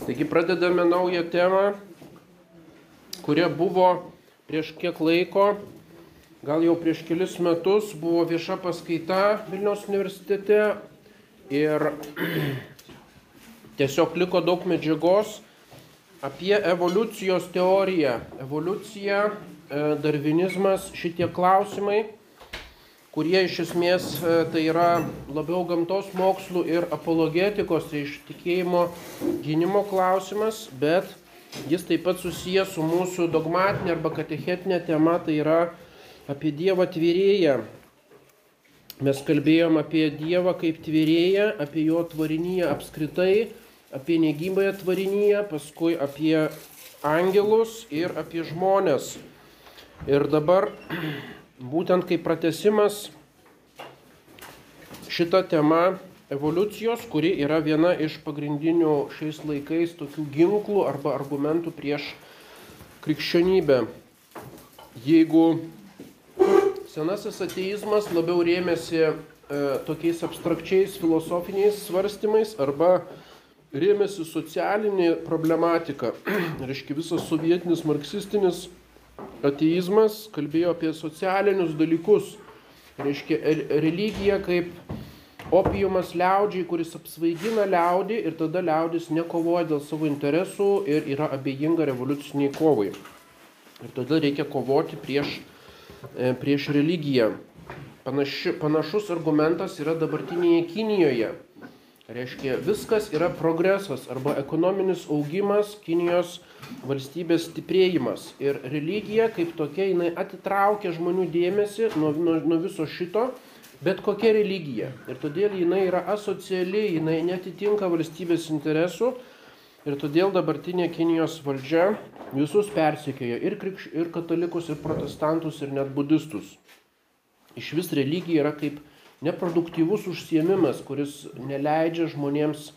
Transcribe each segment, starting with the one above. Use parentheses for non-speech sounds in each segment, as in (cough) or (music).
Taigi pradedame naują temą, kuria buvo prieš kiek laiko, gal jau prieš kelis metus buvo vieša paskaita Vilniaus universitete ir (clears throat) tiesiog liko daug medžiagos apie evoliucijos teoriją. Evoliucija, e, darvinizmas, šitie klausimai kurie iš esmės e, tai yra labiau gamtos mokslų ir apologetikos, tai iš tikėjimo gynimo klausimas, bet jis taip pat susijęs su mūsų dogmatinė arba katechetinė tema, tai yra apie Dievą tvyrėją. Mes kalbėjom apie Dievą kaip tvyrėją, apie jo tvarinyje apskritai, apie negybąją tvarinyje, paskui apie angelus ir apie žmonės. Ir dabar būtent kaip pratesimas šita tema evoliucijos, kuri yra viena iš pagrindinių šiais laikais tokių ginklų arba argumentų prieš krikščionybę. Jeigu senasis ateizmas labiau rėmėsi e, tokiais abstrakčiais filosofiniais svarstymais arba rėmėsi socialinė problematika, (clears throat) reiškia visas sovietinis marksistinis ateizmas kalbėjo apie socialinius dalykus. Reiškia, religija kaip opiumas liaudžiai, kuris apsvaigina liaudį ir tada liaudis nekovoja dėl savo interesų ir yra abejinga revoliuciniai kovai. Ir todėl reikia kovoti prieš, e, prieš religiją. Panaši, panašus argumentas yra dabartinėje Kinijoje. Reiškia, viskas yra progresas arba ekonominis augimas, Kinijos valstybės stiprėjimas. Ir religija kaip tokia, jinai atitraukia žmonių dėmesį nuo, nuo, nuo viso šito, bet kokia religija. Ir todėl jinai yra asociali, jinai netitinka valstybės interesų. Ir todėl dabartinė Kinijos valdžia visus persikėjo ir, krikš, ir katalikus, ir protestantus, ir net budistus. Iš vis religija yra kaip neproduktyvus užsiemimas, kuris neleidžia žmonėms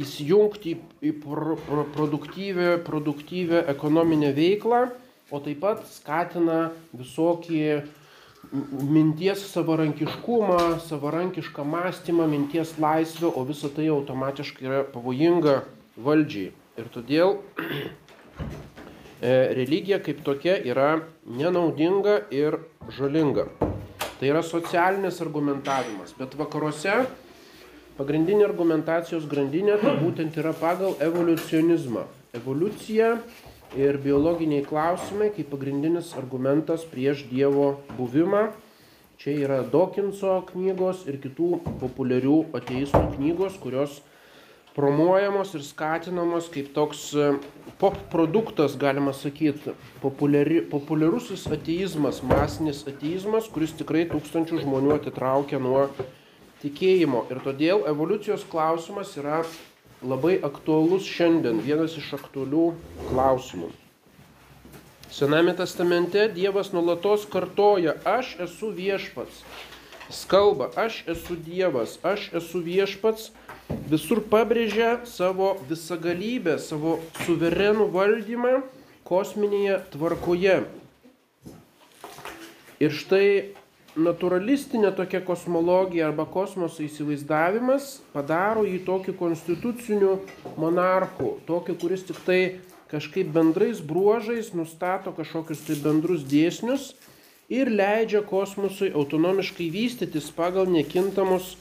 įsijungti į, pro, pro, produktyvę, produktyvę ekonominę veiklą, o taip pat skatina visokį minties savarankiškumą, savarankišką mąstymą, minties laisvę, o visa tai automatiškai yra pavojinga valdžiai. Ir todėl (clears throat) e, religija kaip tokia yra nenaudinga ir žalinga. Tai yra socialinis argumentavimas. Bet vakaruose pagrindinė argumentacijos grandinė tai būtent yra pagal evoliucionizmą. Evoliucija ir biologiniai klausimai kaip pagrindinis argumentas prieš Dievo buvimą. Čia yra Dokinso knygos ir kitų populiarių ateistų knygos, kurios promuojamos ir skatinamos kaip toks e, pop produktas, galima sakyti, populiari, populiarusis ateizmas, masinis ateizmas, kuris tikrai tūkstančių žmonių atitraukia nuo tikėjimo. Ir todėl evoliucijos klausimas yra labai aktualus šiandien, vienas iš aktualių klausimų. Sename testamente Dievas nulatos kartoja, aš esu viešpats. Jis kalba, aš esu Dievas, aš esu viešpats visur pabrėžia savo visagalybę, savo suverenų valdymą kosminėje tvarkoje. Ir štai naturalistinė tokia kosmologija arba kosmoso įsivaizdavimas padaro jį tokiu konstituciniu monarchu, tokiu, kuris tik tai kažkaip bendrais bruožais nustato kažkokius tai bendrus dėsnius ir leidžia kosmosui autonomiškai vystytis pagal nekintamus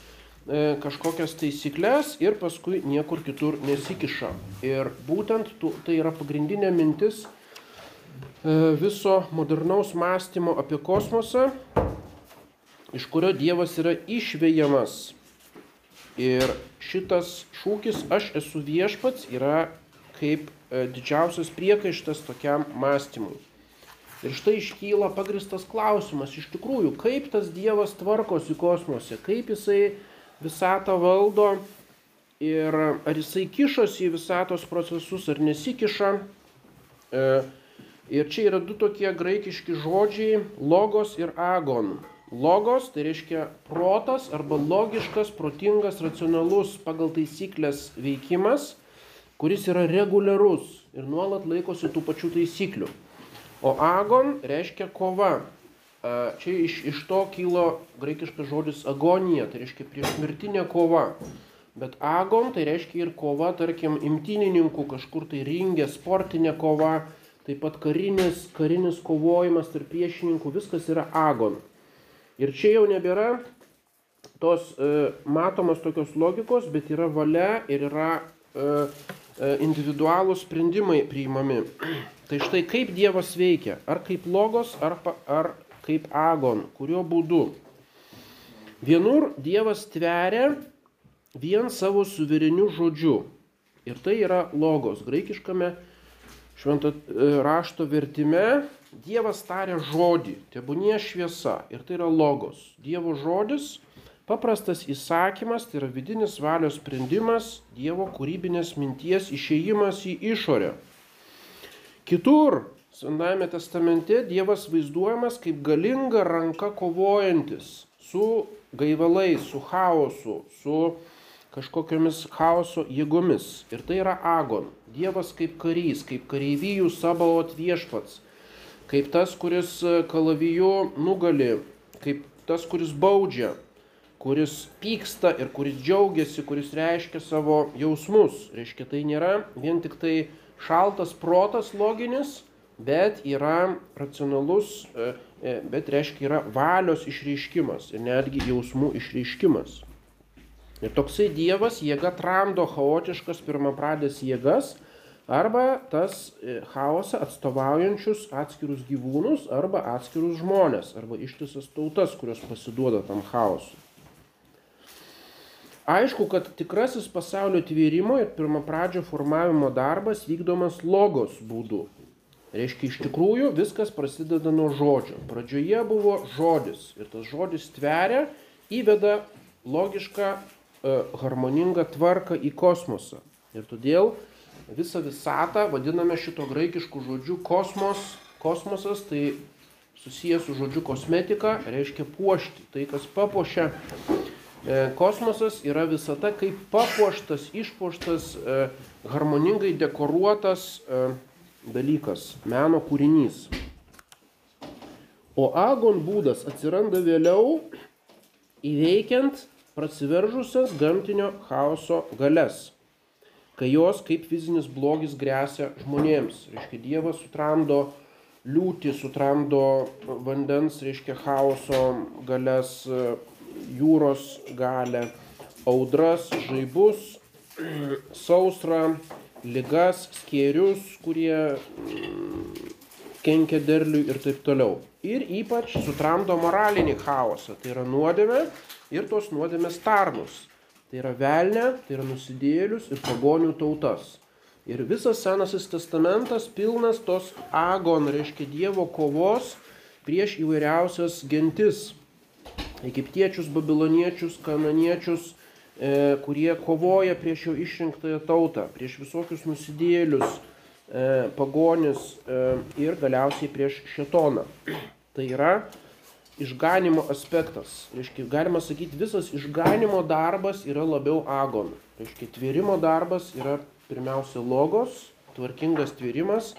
kažkokias taisyklės ir paskui niekur kitur nesikiša. Ir būtent tai yra pagrindinė mintis e, viso modernaus mąstymo apie kosmosą, iš kurio Dievas yra išvėjamas. Ir šitas šūkis aš esu viešpats yra kaip e, didžiausias priekaištas tokiam mąstymui. Ir štai iškyla pagristas klausimas, iš tikrųjų, kaip tas Dievas tvarkosi kosmose, kaip jisai visatą valdo ir ar jisai kišosi į visatos procesus ar nesikiša. E, ir čia yra du tokie graikiški žodžiai - logos ir agon. Logos tai reiškia protas arba logiškas, protingas, racionalus pagal taisyklės veikimas, kuris yra reguliarus ir nuolat laikosi tų pačių taisyklių. O agon reiškia kova, Čia iš, iš to kilo graikiškas žodis agonija, tai reiškia priešmirtinė kova. bet agon tai reiškia ir kova, tarkim, imtynininkų kažkur tai ringė, sportinė kova, taip pat karinis, karinis kovojimas tarp priešininkų, viskas yra agon. Ir čia jau nebėra tos e, matomos tokios logikos, bet yra valia ir yra e, e, individualūs sprendimai priimami. (clears throat) Tai štai kaip Dievas veikia, ar kaip logos, ar, ar kaip agon, kurio būdu. Vienur Dievas tveria vien savo suvereniu žodžiu. Ir tai yra logos. Graikiškame švento e, rašto vertime Dievas taria žodį, tebūnie šviesa. Ir tai yra logos. Dievo žodis, paprastas įsakymas, tai yra vidinis valios sprendimas, Dievo kūrybinės minties išėjimas į išorę. Kitur, Senajame testamente Dievas vaizduojamas kaip galinga ranka kovojantis su gaivalais, su chaosu, su kažkokiamis chaoso jėgomis. Ir tai yra agon. Dievas kaip karys, kaip kareivijų sabaot viešpats, kaip tas, kuris e, kalaviju nugali, kaip tas, kuris baudžia, kuris pyksta ir kuris džiaugiasi, kuris reiškia savo jausmus. Reiškia, tai nėra vien tik tai šaltas protas loginis, bet yra racionalus, e, e, bet reiškia yra valios išreiškimas ir netgi jausmų išreiškimas. Ir toksai Dievas jėga tramdo chaotiškas pirmapradės jėgas arba tas e, chaosą atstovaujančius atskirus gyvūnus arba atskirus žmonės arba ištisas tautas, kurios pasiduoda tam chaosui. Aišku, kad tikrasis pasaulio tvėrimo ir pirmapradžio formavimo darbas vykdomas logos būdu. Reiškia, iš tikrųjų viskas prasideda nuo žodžio. Pradžioje buvo žodis ir tas žodis tveria, įveda logišką E, harmoningą tvarką į kosmosą. Ir todėl visą visatą vadiname šito graikiškų žodžių kosmos. Kosmosas tai susijęs su žodžiu kosmetika, reiškia puošti. Tai, kas papuošia. E, kosmosas yra visata kaip papuoštas, išpuoštas, e, harmoningai dekoruotas dalykas, meno kūrinys. O agon būdas atsiranda vėliau įveikiant prasiveržusias gamtinio chaoso galias, kai jos kaip fizinis blogis grėsia žmonėms. Reiškia, Dievas sutramdo liūtį, sutramdo vandens, reiškia, chaoso galias, jūros galę, audras, žaibus, (clears throat) sausrą, ligas, skėrius, kurie mm, kenkia derliui ir taip toliau. Ir ypač sutramdo moralinį chaosą, tai yra nuodėmė ir tos nuodėmės tarnus. Tai yra velnė, tai yra nusidėlius ir pagonių tautas. Ir visas Senasis testamentas pilnas tos agon, reiškia Dievo kovos prieš įvairiausias gentis. Egiptiečius, babiloniečius, kananiečius, kurie kovoja prieš jo išrinktąją tautą, prieš visokius nusidėlius, e, pagonis e, ir galiausiai prieš šetoną. Tai yra išganimo aspektas. Reiškia, galima sakyti, visas išganimo darbas yra labiau agon. Reiškia, tvėrimo darbas yra pirmiausia logos, tvarkingas tvėrimas,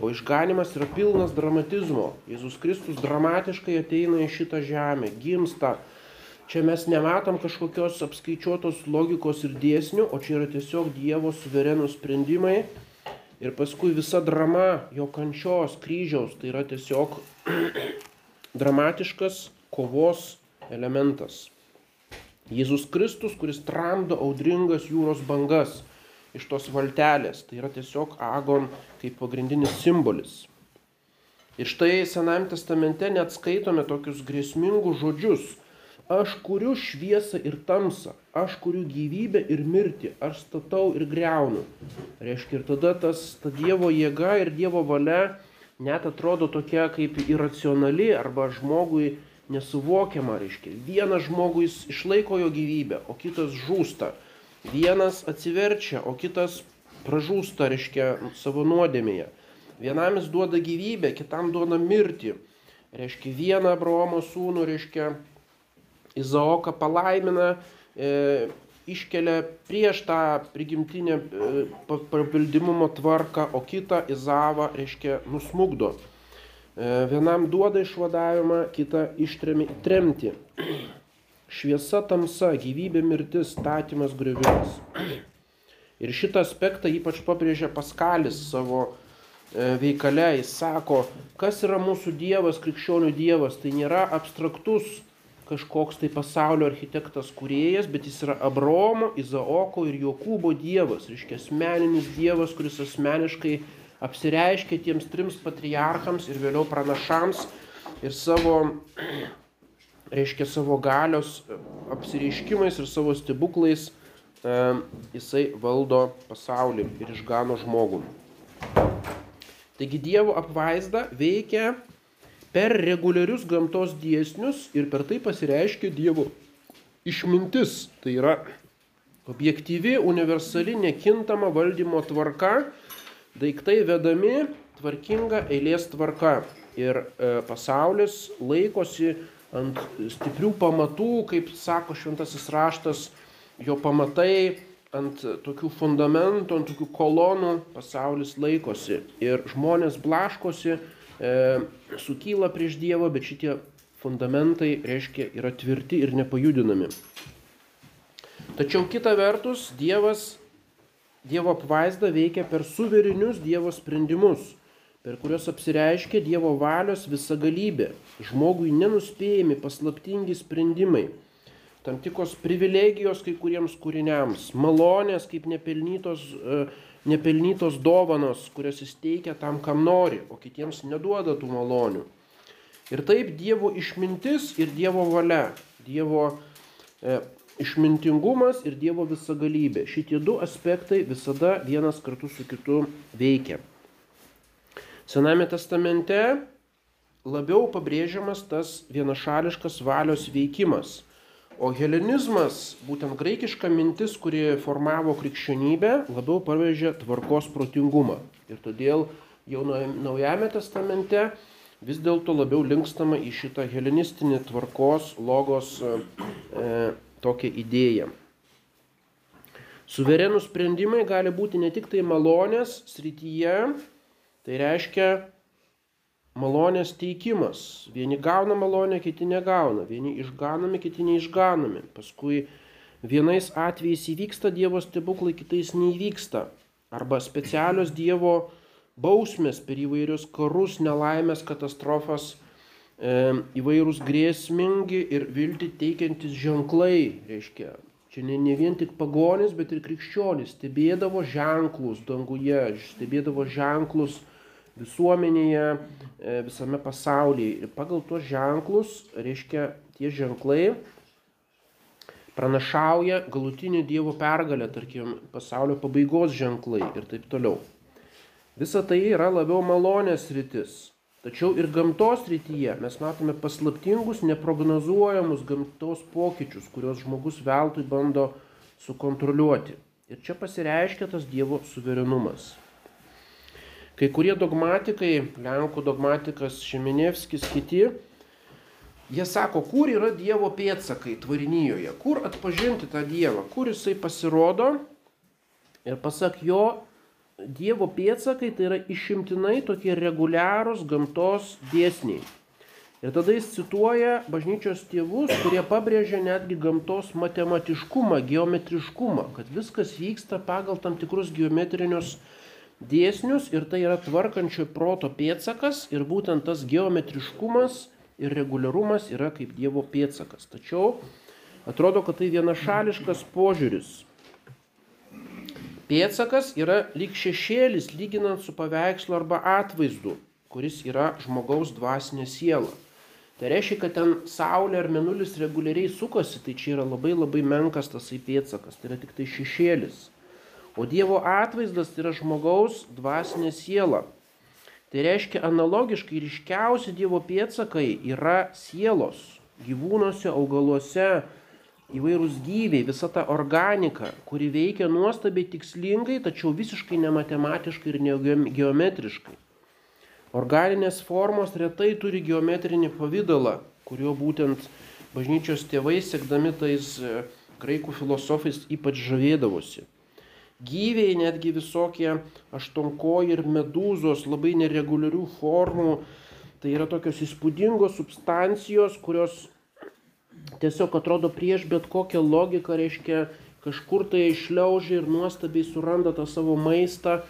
o išganimas yra pilnas dramatizmo. Jėzus Kristus dramatiškai ateina į šitą žemę, gimsta. Čia mes nematom kažkokios apskaičiuotos logikos ir dėsnių, o čia yra tiesiog Dievo suverenų sprendimai. Ir paskui visa drama jo kančios, kryžiaus, tai yra tiesiog (clears throat) dramatiškas kovos elementas. Jėzus Kristus, kuris tramdo audringas jūros bangas iš tos valtelės, tai yra tiesiog agon kaip pagrindinis simbolis. Ir štai Senajame testamente net skaitome tokius grėsmingus žodžius. Aš kuriu šviesą ir tamsą, aš kuriu gyvybę ir mirtį, aš statau ir greunu. Reiškia, ir tada tas ta Dievo jėga ir Dievo valia net atrodo tokia kaip iracionali arba žmogui nesuvokiama, reiškia. Vienas žmogus išlaiko jo gyvybę, o kitas žūsta. Vienas atsiverčia, o kitas pražūsta, reiškia, savo nuodėmėje. Vienam jis duoda gyvybę, kitam duoda mirtį. Reiškia, vieną Abraomo sūnų, reiškia, Izaoką palaimina, e, iškelia prieš tą prigimtinę e, paveldimumo tvarką, o kitą Izavą, reiškia, nusmugdo. E, vienam duoda išvadavimą, kitą ištremi į tremtį. šviesa tamsa, gyvybė mirtis, statymas griovimas. Ir šitą aspektą ypač pabrėžia Paskalis savo e, veikale. Jis sako, kas yra mūsų Dievas, krikščionių Dievas. Tai nėra abstraktus kažkoks tai pasaulio architektas kuriejas, bet jis yra Abromo, Izaoko ir Jokūbo Dievas. Reiškia asmeninis Dievas, kuris asmeniškai apsireiškia tiems trims patriarchams ir vėliau pranašams ir savo, (clears throat) reiškia savo galios apsireiškimais ir savo stebuklais e, jisai valdo pasaulį ir išgano žmogų. Taigi Dievo apvaizda veikia per reguliarius gamtos dėsnius ir per tai pasireiškia Dievo išmintis. Tai yra objektyvi, universali, nekintama valdymo tvarka, daiktai vedami tvarkinga eilės tvarka. Ir e, pasaulis laikosi ant stiprių pamatų, kaip sako šventasis raštas, jo pamatai ant tokių fundamentų, ant tokių kolonų pasaulis laikosi. Ir žmonės blaškosi, e, sukyla prieš Dievą, bet šitie fundamentai, reiškia, yra tvirti ir nepajudinami. Tačiau kita vertus, Dievas, Dievo apvaizda veikia per suverinius Dievo sprendimus, per kuriuos apsireiškia Dievo valios visagalybė, žmogui nenuspėjami paslaptingi sprendimai, tam tikros privilegijos kai kuriems kūriniams, malonės kaip nepelnytos, e, nepelnytos dovanos, kurias jis teikia tam, kam nori, o kitiems neduoda tų malonių. Ir taip Dievo išmintis ir Dievo valia, Dievo e, išmintingumas ir Dievo visagalybė. Šitie du aspektai visada vienas kartu su kitu veikia. Sename testamente labiau pabrėžiamas tas vienašališkas valios veikimas. O helenizmas, būtent graikiška mintis, kuri formavo krikščionybę, labiau pabrėžia tvarkos protingumą. Ir todėl jau Naujame testamente vis dėlto labiau linkstama į šitą helenistinį tvarkos logos e, tokią idėją. Suverenų sprendimai gali būti ne tik tai malonės srityje, tai reiškia malonės teikimas. Vieni gauna malonę, kiti negauna. Vieni išganami, kiti neišganami. Paskui vienais atvejais įvyksta Dievo stebuklai, kitais neįvyksta. Arba specialios Dievo bausmės per įvairius karus, nelaimės, katastrofas, e, įvairūs grėsmingi ir vilti teikiantis ženklai. Reiškia, čia ne, ne vien tik pagonis, bet ir krikščionis stebėdavo ženklus danguje, stebėdavo ženklus visuomenėje, visame pasaulyje. Ir pagal tuos ženklus, reiškia, tie ženklai pranašauja galutinį Dievo pergalę, tarkim, pasaulio pabaigos ženklai ir taip toliau. Visa tai yra labiau malonės rytis. Tačiau ir gamtos rytyje mes matome paslaptingus, neprognozuojamus gamtos pokyčius, kuriuos žmogus veltui bando sukontroliuoti. Ir čia pasireiškia tas Dievo suverenumas. Kai kurie dogmatikai, Lenkų dogmatikas Šeminevskis, kiti, jie sako, kur yra Dievo pėtsakai tvarinyjoje, kur atpažinti tą Dievą, kur jisai pasirodo. Ir pasak jo, Dievo pėtsakai tai yra išimtinai tokie reguliarūs gamtos dėsniai. Ir tada jis cituoja bažnyčios tėvus, kurie pabrėžia netgi gamtos matematiškumą, geometriškumą, kad viskas vyksta pagal tam tikrus geometrinius dėsnius ir tai yra tvarkančio proto pėtsakas ir būtent tas geometriškumas ir reguliarumas yra kaip Dievo pėtsakas. Tačiau atrodo, kad tai vienašališkas požiūris. Pėtsakas yra lyg šešėlis lyginant su paveikslu arba atvaizdu, kuris yra žmogaus dvasinė siela. Tai reiškia, kad ten Saulė ar Menulis reguliariai sukosi, tai čia yra labai labai menkas tasai pėtsakas, tai yra tik tai šešėlis. O Dievo atvaizdas yra žmogaus dvasinė siela. Tai reiškia analogiškai ryškiausi Dievo pėtsakai yra sielos, gyvūnuose, augaluose, įvairūs gyviai, visa ta organika, kuri veikia nuostabiai tikslingai, tačiau visiškai nematematiškai ir negeometriškai. Organinės formos retai turi geometrinį pavydalą, kuriuo būtent bažnyčios tėvai, sekdami tais e, graikų filosofais, ypač žavėdavosi. Gyviai netgi visokie aštonkoji ir medūzos labai nereguliarių formų. Tai yra tokios įspūdingos substancijos, kurios tiesiog atrodo prieš bet kokią logiką, reiškia kažkur tai išliaužia ir nuostabiai suranda tą savo maistą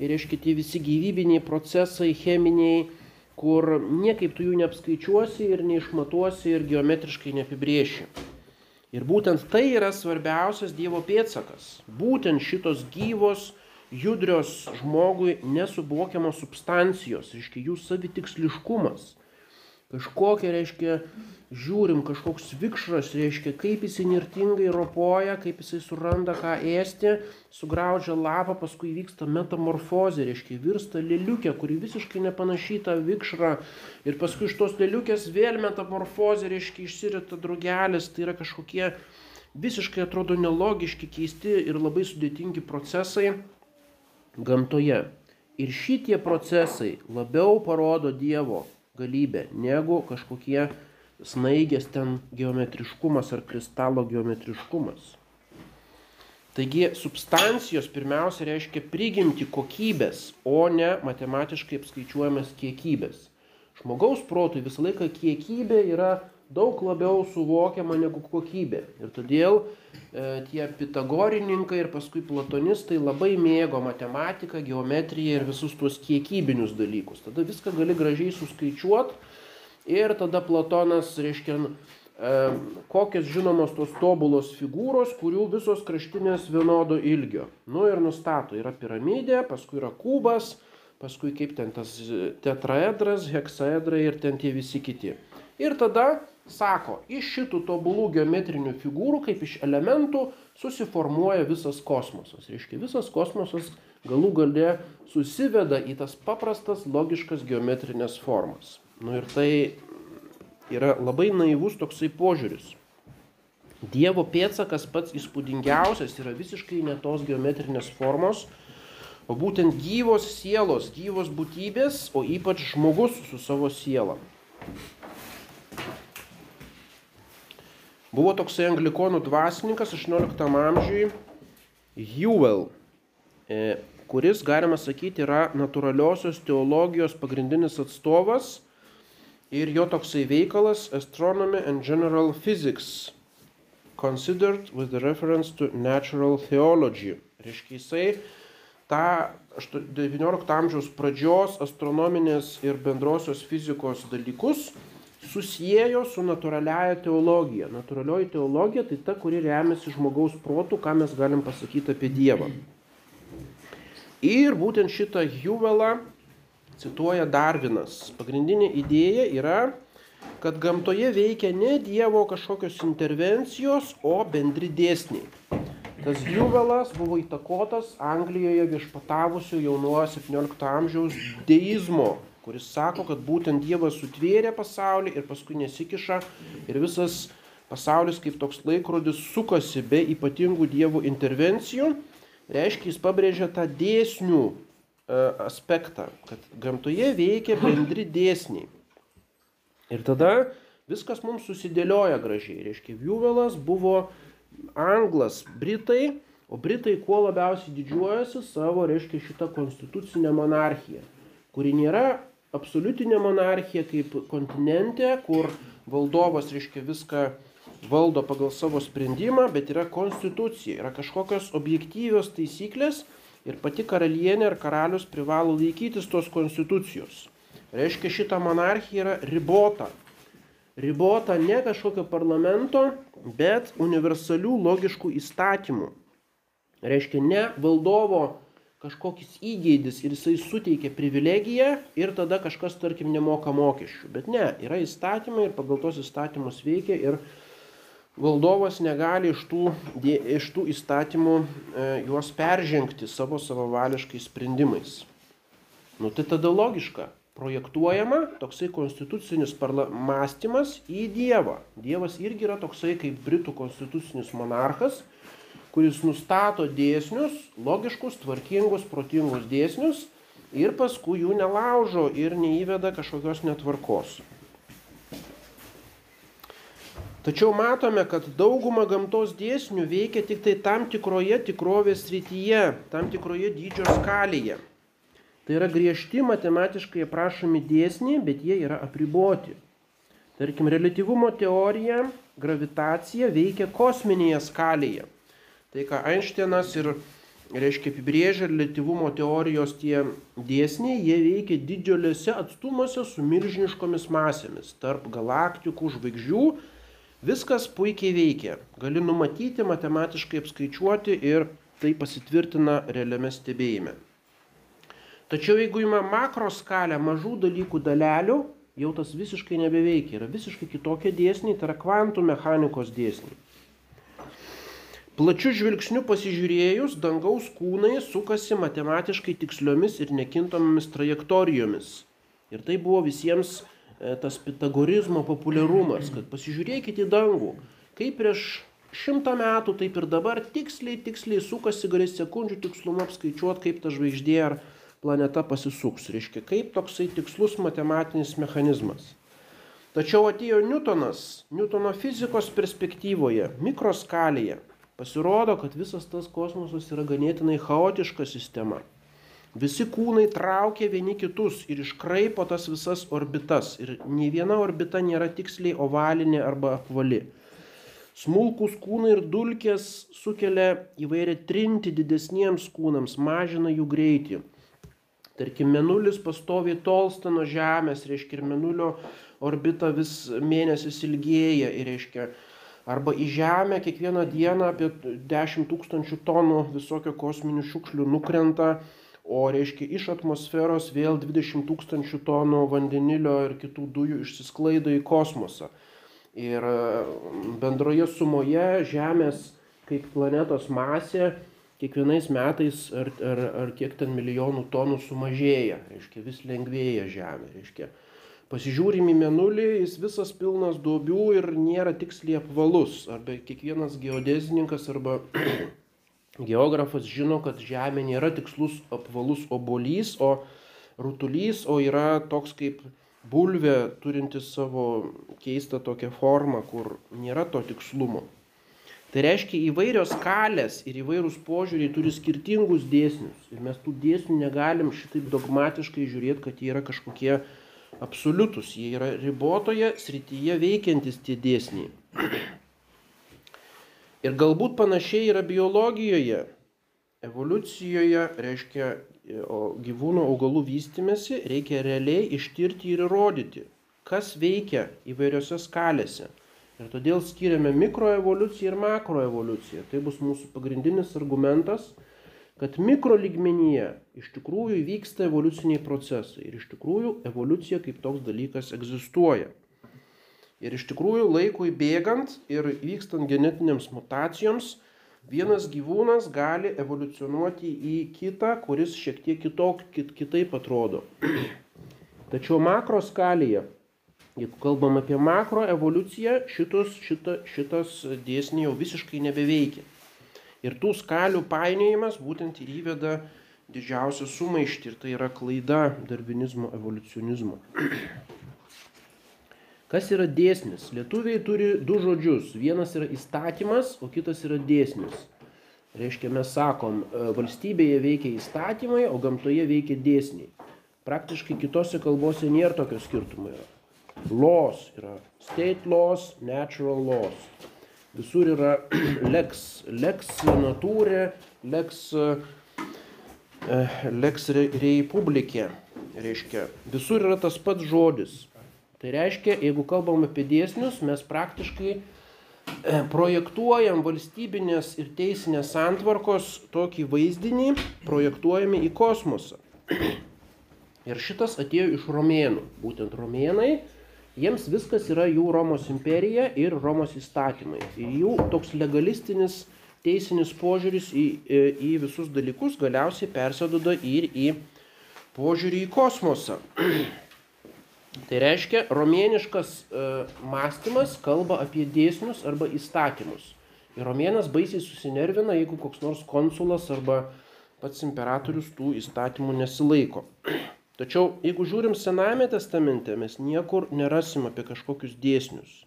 ir reiškia tie visi gyvybiniai procesai, cheminiai, kur niekaip tu jų neapskaičiuosi ir neišmatuosi ir geometriškai neapibrieši. Ir būtent tai yra svarbiausias Dievo pėtsakas. Būtent šitos gyvos, judrios žmogui nesuvokiamos substancijos, reiškia jų savitiksliškumas. Kažkokia, reiškia, žiūrim, kažkoks vikšras, reiškia, kaip jis nirtingai ropoja, kaip jisai suranda ką ėsti, sugraužia lapą, paskui vyksta metamorfozė, reiškia, virsta lėliukė, kuri visiškai nepanašyta vikšrą. Ir paskui iš tos lėliukės vėl metamorfozė, reiškia, išsirita drugelis, tai yra kažkokie visiškai atrodo nelogiški, keisti ir labai sudėtingi procesai gamtoje. Ir šitie procesai labiau parodo Dievo galybę, negu kažkokie snaigės ten geometriškumas ar kristalo geometriškumas. Taigi substancijos pirmiausia reiškia prigimti kokybės, o ne matematiškai apskaičiuojamas kiekybės. Žmogaus protui visą laiką kiekybė yra daug labiau suvokiama negu kokybė. Ir todėl e, tie pitagorininkai ir paskui platonistai labai mėgo matematiką, geometriją ir visus tuos kiekybinius dalykus. Tada viską gali gražiai suskaičiuoti ir tada Platonas, reiškia, e, kokios žinomos tos tobulos figūros, kurių visos kraštinės vienodo ilgio. Nu ir nustato, yra piramidė, paskui yra kubas, paskui kaip ten tas tetraedras, heksaedrai ir ten tie visi kiti. Ir tada sako, iš šitų tobulų geometrinių figūrų, kaip iš elementų, susiformuoja visas kosmosas. Reiškia, visas kosmosas galų gale susiveda į tas paprastas, logiškas geometrinės formas. Nu ir tai yra labai naivus toksai požiūris. Dievo pėtsakas pats įspūdingiausias yra visiškai ne tos geometrinės formos, o būtent gyvos sielos, gyvos būtybės, o ypač žmogus su savo siela. Buvo toksai anglikonų dvasininkas 18 amžiui, Hewell, kuris, galima sakyti, yra natūraliosios teologijos pagrindinis atstovas ir jo toksai veikalas Astronomy and General Physics, considered with the reference to natural theology. Reiškia, jisai tą 19 amžiaus pradžios astronominės ir bendrosios fizikos dalykus susijėjo su natūraliaja teologija. Natūralioji teologija tai ta, kuri remiasi žmogaus protų, ką mes galim pasakyti apie Dievą. Ir būtent šitą Huvelą cituoja Darvinas. Pagrindinė idėja yra, kad gamtoje veikia ne Dievo kažkokios intervencijos, o bendri dėsniai. Tas Huvelas buvo įtakotas Anglijoje viešpatavusio jau nuo 17 amžiaus deizmo kuris sako, kad būtent Dievas sutvėrė pasaulį ir paskui nesikiša ir visas pasaulis kaip toks laikrodis sukasi be ypatingų Dievo intervencijų, reiškia, jis pabrėžia tą dėsnių e, aspektą, kad gamtoje veikia bendri dėsniai. Ir tada viskas mums susidėlioja gražiai. Reiškia, Juvelas buvo anglas, britai, o britai kuo labiausiai didžiuojasi savo, reiškia, šitą konstitucinę monarchiją, kuri nėra absoliutinė monarchija kaip kontinente, kur valdovas, reiškia, viską valdo pagal savo sprendimą, bet yra konstitucija, yra kažkokios objektyvios taisyklės ir pati karalienė ar karalius privalo laikytis tos konstitucijos. Reiškia, šita monarchija yra ribota. Ribota ne kažkokio parlamento, bet universalių logiškų įstatymų. Reiškia, ne valdovo kažkokis įgeidis ir jisai suteikia privilegiją ir tada kažkas, tarkim, nemoka mokesčių. Bet ne, yra įstatymai ir pagal tos įstatymus veikia ir valdovas negali iš tų, iš tų įstatymų e, juos peržengti savo savavališkais sprendimais. Nu tai tada logiška. Projektuojama toksai konstitucinis mąstymas į Dievą. Dievas irgi yra toksai kaip Britų konstitucinis monarchas, kuris nustato dėsnius, logiškus, tvarkingus, protingus dėsnius ir paskui jų nelaužo ir neįveda kažkokios netvarkos. Tačiau matome, kad dauguma gamtos dėsnių veikia tik tai tam tikroje tikrovės srityje, tam tikroje dydžio skalėje. Tai yra griežti matematiškai aprašomi dėsniai, bet jie yra apriboti. Tarkim, relativumo teorija, gravitacija veikia kosminėje skalėje. Tai ką Einšteinas ir, reiškia, apibrėžia relativumo teorijos tie dėsniai, jie veikia didžiuliuose atstumuose su milžiniškomis masėmis, tarp galaktikų, žvaigždžių. Viskas puikiai veikia. Gali numatyti, matematiškai apskaičiuoti ir tai pasitvirtina realiame stebėjime. Tačiau jeigu ima makro skalę mažų dalykų dalelių, jau tas visiškai nebeveikia. Yra visiškai kitokie dėsniai, tai yra kvantų mechanikos dėsniai. Plačių žvilgsnių pasižiūrėjus, dangaus kūnai sukasi matematiškai tiksliomis ir nekintomomis trajektorijomis. Ir tai buvo visiems e, tas pitagorizmo populiarumas, kad pasižiūrėkite į dangų, kaip prieš šimtą metų, taip ir dabar tiksliai, tiksliai sukasi, gali sekundžių tikslumu apskaičiuoti, kaip ta žvaigždė ar planeta pasisuks. Reiškia, kaip toksai tikslus matematinis mechanizmas. Tačiau atėjo Newtonas, Newtono fizikos perspektyvoje, mikroskalėje. Pasirodo, kad visas tas kosmosas yra ganėtinai chaotiška sistema. Visi kūnai traukia vieni kitus ir iškraipo tas visas orbitas. Ir nei viena orbita nėra tiksliai ovalinė arba apvali. Smulkus kūnai ir dulkės sukelia įvairią trinti didesniems kūnams, mažina jų greitį. Tarkim, menulis pastoviai tolsta nuo Žemės, reiškia, ir menulio orbita vis mėnesis ilgėja, ir reiškia, arba į Žemę kiekvieną dieną apie 10 tūkstančių tonų visokio kosminių šiukšlių nukrenta, o reiškia, iš atmosferos vėl 20 tūkstančių tonų vandenilio ir kitų dujų išsisklaido į kosmosą. Ir bendroje sumoje Žemės kaip planetos masė kiekvienais metais ar, ar, ar kiek ten milijonų tonų sumažėja, reiškia, vis lengvėja Žemė, reiškia. Pasižiūrim į menulį, jis visas pilnas duobių ir nėra tiksliai apvalus. Arba kiekvienas geodezininkas arba (clears throat) geografas žino, kad Žemė nėra tikslus apvalus obolys, o rutulys, o yra toks kaip bulvė turintis savo keistą tokią formą, kur nėra to tikslumo. Tai reiškia įvairios skalės ir įvairūs požiūriai turi skirtingus dėsnius. Ir mes tų dėsnių negalim šitaip dogmatiškai žiūrėti, kad jie yra kažkokie absoliutus. Jie yra ribotoje srityje veikiantis tie dėsniai. (clears throat) Ir galbūt panašiai yra biologijoje. Evoliucijoje, reiškia, gyvūnų augalų vystimėsi, reikia realiai ištirti ir įrodyti, kas veikia įvairiose skalėse. Ir todėl skiriame mikroevoliuciją ir makroevoliuciją. Tai bus mūsų pagrindinis argumentas, kad mikro lygmenyje iš tikrųjų vyksta evoliuciniai procesai. Ir iš tikrųjų evoliucija kaip toks dalykas egzistuoja. Ir iš tikrųjų laikui bėgant ir vykstant genetinėms mutacijoms, vienas gyvūnas gali evoliucionuoti į kitą, kuris šiek tiek kitok, kit, kitaip atrodo. (clears throat) Tačiau makro skalėje Jeigu kalbam apie makro evoliuciją, šitos, šita, šitas dėsniai jau visiškai nebeveikia. Ir tų skalių painiojimas būtent įveda didžiausią sumaištį ir tai yra klaida darbinizmo evoliucionizmo. (clears throat) Kas yra dėsnis? Lietuviai turi du žodžius. Vienas yra įstatymas, o kitas yra dėsnis. Reiškia, mes sakom, e, valstybėje veikia įstatymai, o gamtoje veikia dėsniai. Praktiškai kitose kalbose nėra tokio skirtumo. Laws yra state laws, natural laws. Visur yra (clears throat) lex, lex natūrė, eh, lex republikė. Reiškia, visur yra tas pats žodis. Tai reiškia, jeigu kalbam apie dėsnius, mes praktiškai eh, projektuojam valstybinės ir teisinės santvarkos tokį vaizdinį, projektuojame į kosmosą. (clears throat) Ir šitas atėjo iš romėnų. Būtent romėnai Jiems viskas yra jų Romos imperija ir Romos įstatymai. Ir jų toks legalistinis teisinis požiūris į, į visus dalykus galiausiai persidoda ir į požiūrį į kosmosą. (clears throat) tai reiškia, romėniškas e, mąstymas kalba apie dėsnius arba įstatymus. Ir romėnas baisiai susinervina, jeigu koks nors konsulas arba pats imperatorius tų įstatymų nesilaiko. (clears throat) Tačiau jeigu žiūrim Senajame testamente, mes niekur nerasim apie kažkokius dėsnius.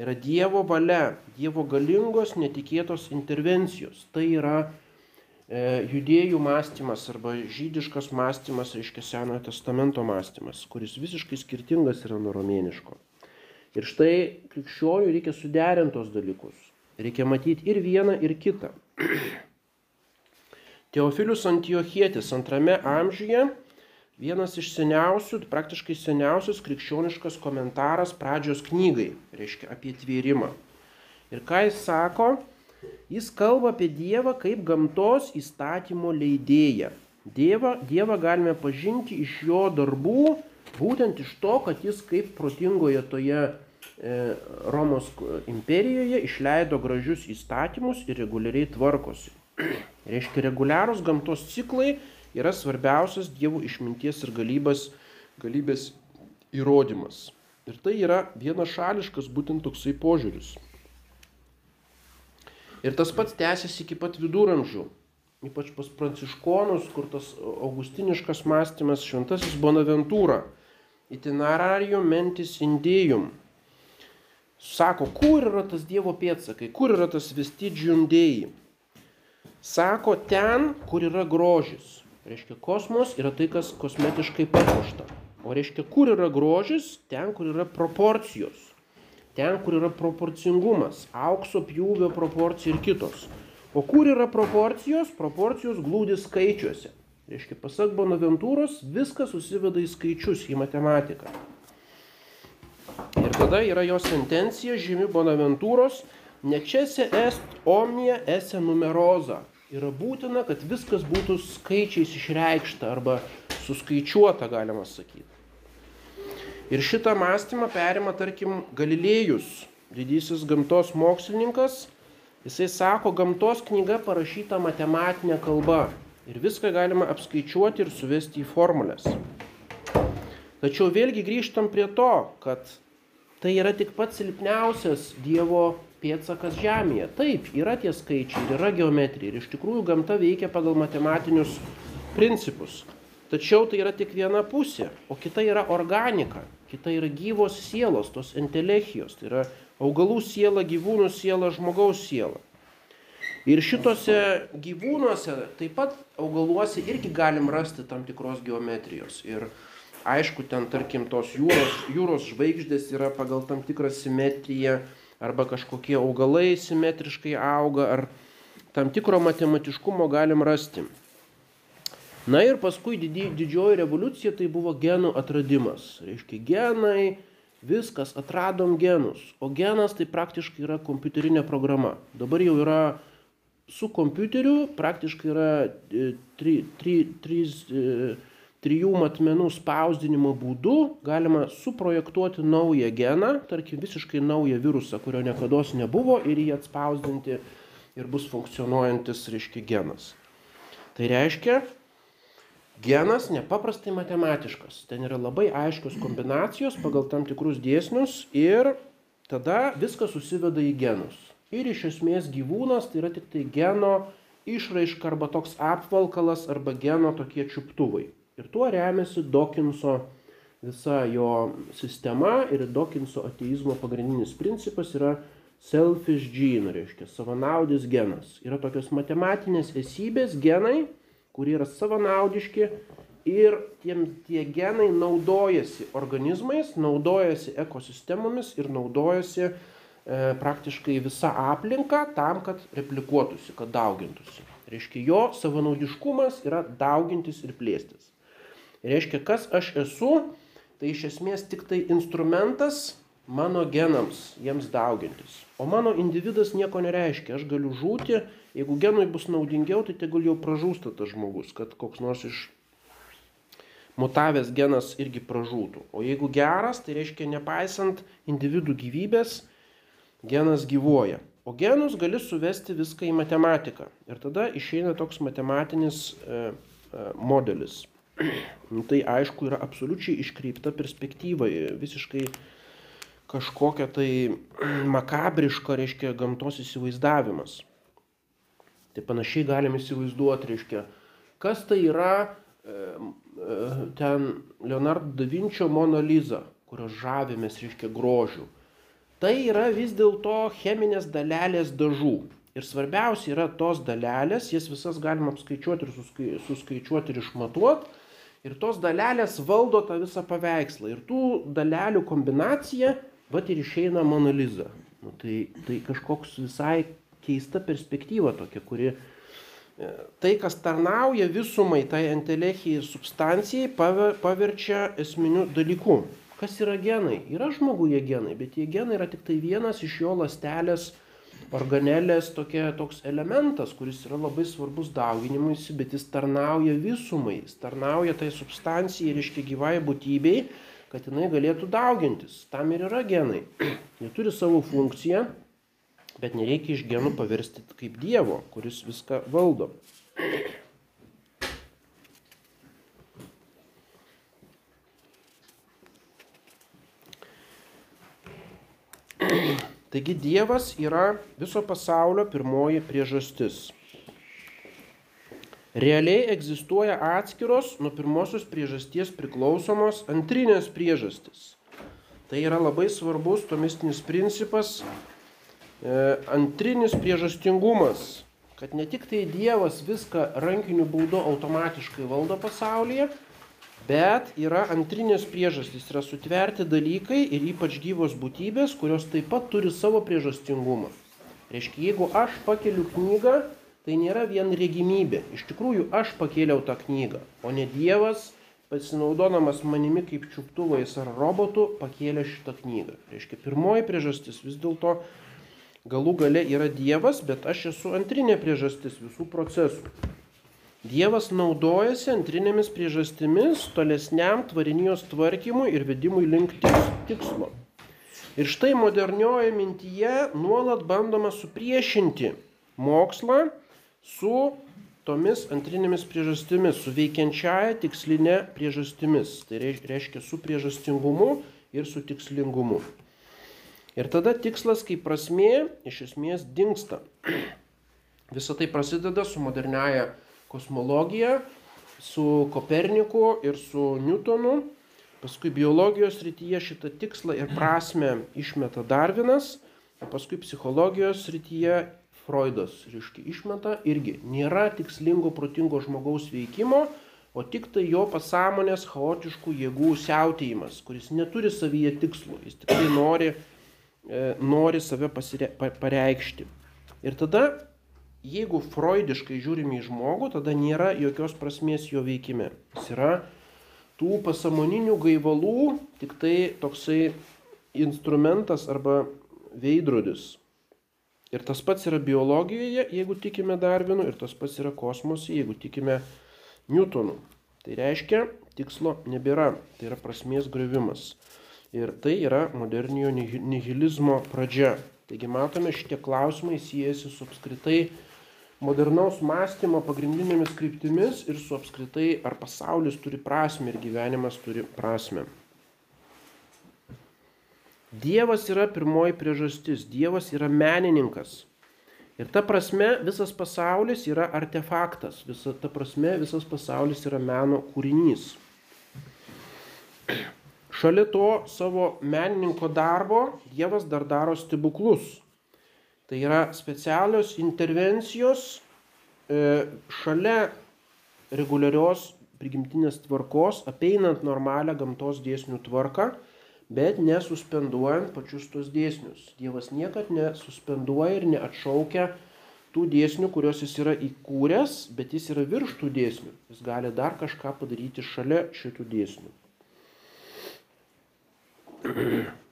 Yra Dievo valia, Dievo galingos, netikėtos intervencijos. Tai yra e, judėjų mąstymas arba žydiškas mąstymas, reiškia Senojo testamento mąstymas, kuris visiškai skirtingas yra nuo romėniško. Ir štai krikščioniui reikia suderinti tos dalykus. Reikia matyti ir vieną, ir kitą. (clears throat) Teofilius Antiochietis antrame amžiuje vienas iš seniausių, praktiškai seniausias krikščioniškas komentaras pradžios knygai, reiškia apie tvėrimą. Ir ką jis sako, jis kalba apie Dievą kaip gamtos įstatymo leidėją. Dievą, dievą galime pažinti iš jo darbų, būtent iš to, kad jis kaip protingoje toje e, Romos imperijoje išleido gražius įstatymus ir reguliariai tvarkosi. (clears throat) Reiškia, reguliarūs gamtos ciklai yra svarbiausias Dievo išminties ir galybės, galybės įrodymas. Ir tai yra vienašališkas būtent toksai požiūris. Ir tas pats tęsiasi iki pat viduramžių. Ypač pas pranciškonus, kur tas augustiniškas mąstymas šventasis Bonaventūra. Itinerarium mentis indėjum. Sako, kur yra tas Dievo pėtsakai, kur yra tas vestigium dėjai. Sako, ten, kur yra grožis. Reiškia, kosmos yra tai, kas kosmetiškai papuošta. O reiškia, kur yra grožis, ten, kur yra proporcijos. Ten, kur yra proporcingumas, aukso pjūvio proporcija ir kitos. O kur yra proporcijos? Proporcijos glūdi skaičiuose. Reiškia, pasak Bonaventūros, viskas susiveda į skaičius, į matematiką. Ir tada yra jo sentencija žymi Bonaventūros, nečese est omnia esse numeroza yra būtina, kad viskas būtų skaičiais išreikšta arba suskaičiuota, galima sakyti. Ir šitą mąstymą perima, tarkim, Galilėjus, didysis gamtos mokslininkas. Jisai sako, gamtos knyga parašyta matematinė kalba ir viską galima apskaičiuoti ir suvesti į formulės. Tačiau vėlgi grįžtam prie to, kad tai yra tik pats silpniausias Dievo pėdsakas Žemėje. Taip, yra tie skaičiai ir yra geometrija ir iš tikrųjų gamta veikia pagal matematinius principus. Tačiau tai yra tik viena pusė, o kita yra organika, kita yra gyvos sielos, tos entelechijos, tai yra augalų siela, gyvūnų siela, žmogaus siela. Ir šitose gyvūnuose, taip pat augaluose irgi galim rasti tam tikros geometrijos. Ir aišku, ten tarkim tos jūros, jūros žvaigždės yra pagal tam tikrą simetriją arba kažkokie augalai simetriškai auga, ar tam tikro matematiškumo galim rasti. Na ir paskui didži, didžioji revoliucija tai buvo genų atradimas. Reiškia, genai, viskas, atradom genus. O genas tai praktiškai yra kompiuterinė programa. Dabar jau yra su kompiuteriu, praktiškai yra 3. Trijų matmenų spausdinimo būdu galima suprojektuoti naują geną, tarkim visiškai naują virusą, kurio niekada nebuvo ir jį atspausdinti ir bus funkcionuojantis, reiškia, genas. Tai reiškia, genas nepaprastai matematiškas. Ten yra labai aiškios kombinacijos pagal tam tikrus dėsnius ir tada viskas susiveda į genus. Ir iš esmės gyvūnas tai yra tik tai geno išraiška arba toks apvalkalas arba geno tokie čiuptuvai. Ir tuo remiasi Dokinso visa jo sistema ir Dokinso ateizmo pagrindinis principas yra selfish gene, reiškia savanaudis genas. Yra tokios matematinės esybės genai, kurie yra savanaudiški ir tiem, tie genai naudojasi organizmais, naudojasi ekosistemomis ir naudojasi e, praktiškai visa aplinka tam, kad replikuotųsi, kad daugintųsi. Reiškia, jo savanaudiškumas yra daugintis ir plėstis. Reiškia, kas aš esu, tai iš esmės tik tai instrumentas mano genams, jiems daugintis. O mano individas nieko nereiškia, aš galiu žūti, jeigu genui bus naudingiau, tai tegul jau pražūsta tas žmogus, kad koks nors iš mutavęs genas irgi pražūtų. O jeigu geras, tai reiškia nepaisant individų gyvybės, genas gyvuoja. O genus gali suvesti viską į matematiką. Ir tada išeina toks matematinis e, e, modelis. Nu, tai aišku yra absoliučiai iškreipta perspektyva, visiškai kažkokia tai makabriška, reiškia, gamtos įsivaizdavimas. Tai panašiai galim įsivaizduoti, reiškia, kas tai yra e, e, ten Leonardo da Vinčio Mona Lisa, kurios žavimės, reiškia, grožių. Tai yra vis dėlto cheminės dalelės dažų. Ir svarbiausia yra tos dalelės, jas visas galima apskaičiuoti ir suskaičiuoti ir išmatuoti Ir tos dalelės valdo tą visą paveikslą. Ir tų dalelių kombinacija vat ir išeina Mona Lisa. Nu, tai, tai kažkoks visai keista perspektyva tokia, kuri e, tai, kas tarnauja visumai, tai entelechijai substancijai, paverčia esminiu dalyku. Kas yra genai? Yra žmoguje genai, bet tie genai yra tik tai vienas iš jo lastelės organelės tokia, toks elementas, kuris yra labai svarbus dauginimuisi, bet jis tarnauja visumai, jis tarnauja tai substancijai, reiškia gyvai būtybei, kad jinai galėtų daugintis. Tam ir yra genai. Jie turi savo funkciją, bet nereikia iš genų paversti kaip Dievo, kuris viską valdo. Taigi Dievas yra viso pasaulio pirmoji priežastis. Realiai egzistuoja atskiros nuo pirmosios priežasties priklausomos antrinės priežastis. Tai yra labai svarbus tomistinis principas, e, antrinis priežastingumas, kad ne tik tai Dievas viską rankiniu būdu automatiškai valdo pasaulyje, Bet yra antrinės priežastys, yra sutverti dalykai ir ypač gyvos būtybės, kurios taip pat turi savo priežastingumą. Reiškia, jeigu aš pakeliu knygą, tai nėra vien regimybė. Iš tikrųjų, aš pakėliau tą knygą, o ne Dievas, pasinaudodamas manimi kaip čiuptuvais ar robotu, pakėlė šitą knygą. Reiškia, pirmoji priežastis vis dėlto galų gale yra Dievas, bet aš esu antrinė priežastis visų procesų. Dievas naudojasi antrinėmis priežastimis tolesniam tvarinijos tvarkymui ir vedimui link tikslo. Ir štai modernioje mintyje nuolat bandoma supriešinti mokslą su tomis antrinėmis priežastimis, su veikiančiaja tikslinė priežastimis. Tai reiškia su priežastingumu ir su tikslingumu. Ir tada tikslas kaip prasmė iš esmės dinksta. (clears throat) Visą tai prasideda su moderniaja kosmologija su Koperniku ir su Newtonu. Paskui biologijos rytyje šitą tikslą ir prasme išmeta Darvinas, o paskui psichologijos rytyje Freudas, reiškia, išmeta irgi. Nėra tikslingo, protingo žmogaus veikimo, o tik tai jo pasąmonės chaotiškų jėgų siautėjimas, kuris neturi savyje tikslų, jis tik tai nori, e, nori save pasire, pa, pareikšti. Ir tada jeigu freudiškai žiūrime į žmogų, tada nėra jokios prasmės jo veikime. Jis yra tų pasamoninių gaivalų, tik tai toksai instrumentas arba veidrodis. Ir tas pats yra biologijoje, jeigu tikime Darvinu, ir tas pats yra kosmose, jeigu tikime Newtonu. Tai reiškia, tikslo nebėra, tai yra prasmės gravimas. Ir tai yra moderniojo nihilizmo pradžia. Taigi matome, šitie klausimai siejasi su apskritai modernaus mąstymo pagrindinėmis kryptimis ir su apskritai, ar pasaulis turi prasme ir gyvenimas turi prasme. Dievas yra pirmoji priežastis, Dievas yra menininkas. Ir ta prasme visas pasaulis yra artefaktas, visa ta prasme visas pasaulis yra meno kūrinys. Šalia to savo menininko darbo Dievas dar daro stebuklus. Tai yra specialios intervencijos e, šalia reguliarios prigimtinės tvarkos, apeinant normalią gamtos dėsnių tvarką, bet nesuspenduojant pačius tos dėsnius. Dievas niekad nesuspenduoja ir neatšaukia tų dėsnių, kuriuos jis yra įkūręs, bet jis yra virš tų dėsnių. Jis gali dar kažką padaryti šalia šitų dėsnių. (clears throat)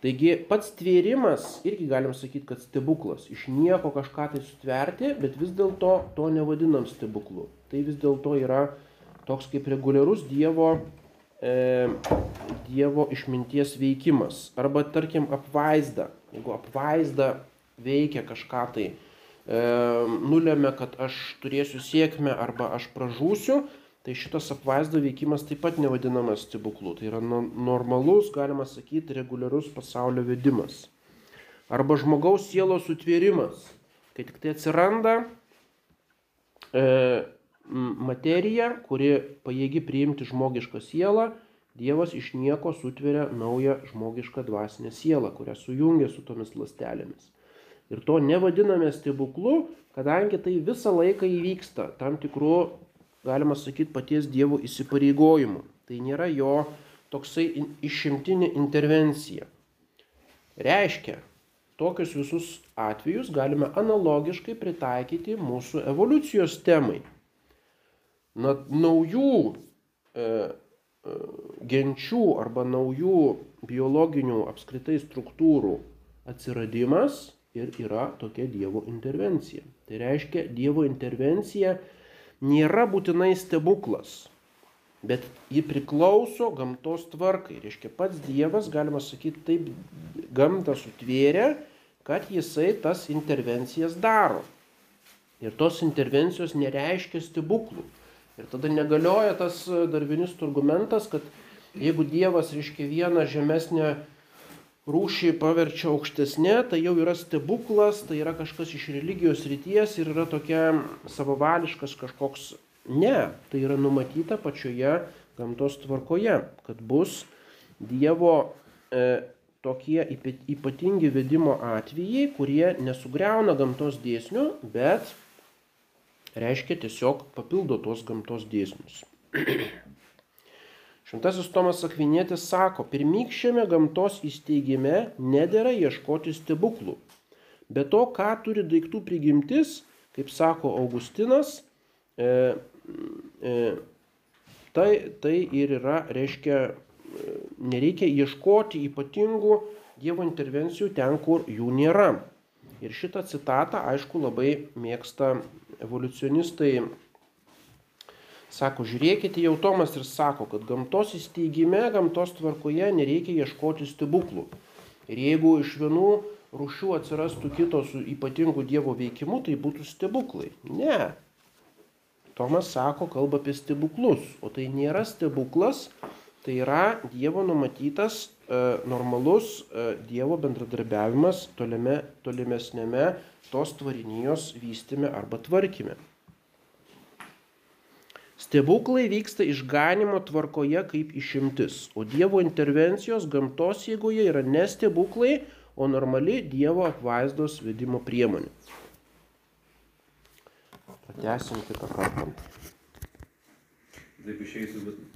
Taigi pats tvėrimas irgi galim sakyti, kad stebuklas. Iš nieko kažką tai sutverti, bet vis dėlto to nevadinam stebuklu. Tai vis dėlto yra toks kaip reguliarus Dievo, e, dievo išminties veikimas. Arba tarkim apvaizda. Jeigu apvaizda veikia kažką tai, e, nulėmė, kad aš turėsiu sėkmę arba aš pražūsiu, Tai šitas apvaizdo veikimas taip pat nevadinamas stebuklu. Tai yra normalus, galima sakyti, reguliarus pasaulio vedimas. Arba žmogaus sielos sutvėrimas. Kai tik tai atsiranda e, materija, kuri pajėgi priimti žmogišką sielą, Dievas iš nieko sutveria naują žmogišką dvasinę sielą, kurią sujungia su tomis lastelėmis. Ir to nevadiname stebuklu, kadangi tai visą laiką įvyksta tam tikru galima sakyti, paties Dievo įsipareigojimu. Tai nėra jo toksai išimtinė intervencija. Reiškia, tokius visus atvejus galime analogiškai pritaikyti mūsų evoliucijos temai. Na, naujų e, e, genčių arba naujų biologinių apskritai struktūrų atsiradimas ir yra tokia Dievo intervencija. Tai reiškia, Dievo intervencija nėra būtinai stebuklas, bet ji priklauso gamtos tvarkai. Reiškia, pats Dievas, galima sakyti, taip gamtą sutvėrė, kad jisai tas intervencijas daro. Ir tos intervencijos nereiškia stebuklų. Ir tada negalioja tas darvinistų argumentas, kad jeigu Dievas, reiškia, vieną žemesnę rūšį paverčia aukštesnė, tai jau yra stebuklas, tai yra kažkas iš religijos ryties ir yra tokia savavališkas kažkoks. Ne, tai yra numatyta pačioje gamtos tvarkoje, kad bus Dievo e, tokie ypatingi vedimo atvejai, kurie nesugriauna gamtos dėsnių, bet reiškia tiesiog papildo tuos gamtos dėsnius. (clears throat) Šventasis Tomas Akvinėtis sako, pirmykščiame gamtos įsteigime nedėra ieškoti stebuklų. Be to, ką turi daiktų prigimtis, kaip sako Augustinas, e, e, tai, tai ir yra, reiškia, e, nereikia ieškoti ypatingų Dievo intervencijų ten, kur jų nėra. Ir šitą citatą, aišku, labai mėgsta evoliucionistai Sako, žiūrėkite, jau Tomas ir sako, kad gamtos įsteigime, gamtos tvarkoje nereikia ieškoti stebuklų. Ir jeigu iš vienų rūšių atsirastų kitos su ypatingu Dievo veikimu, tai būtų stebuklai. Ne. Tomas sako, kalba apie stebuklus, o tai nėra stebuklas, tai yra Dievo numatytas e, normalus e, Dievo bendradarbiavimas tolime, tolimesnėme tos tvarinijos vystime arba tvarkime. Stebuklai vyksta išganimo tvarkoje kaip išimtis, o Dievo intervencijos gamtos jėgoje yra ne stebuklai, o normali Dievo apvaizdos vedimo priemonė. Pratęsim kitą kartą. Taip išeisiu, bet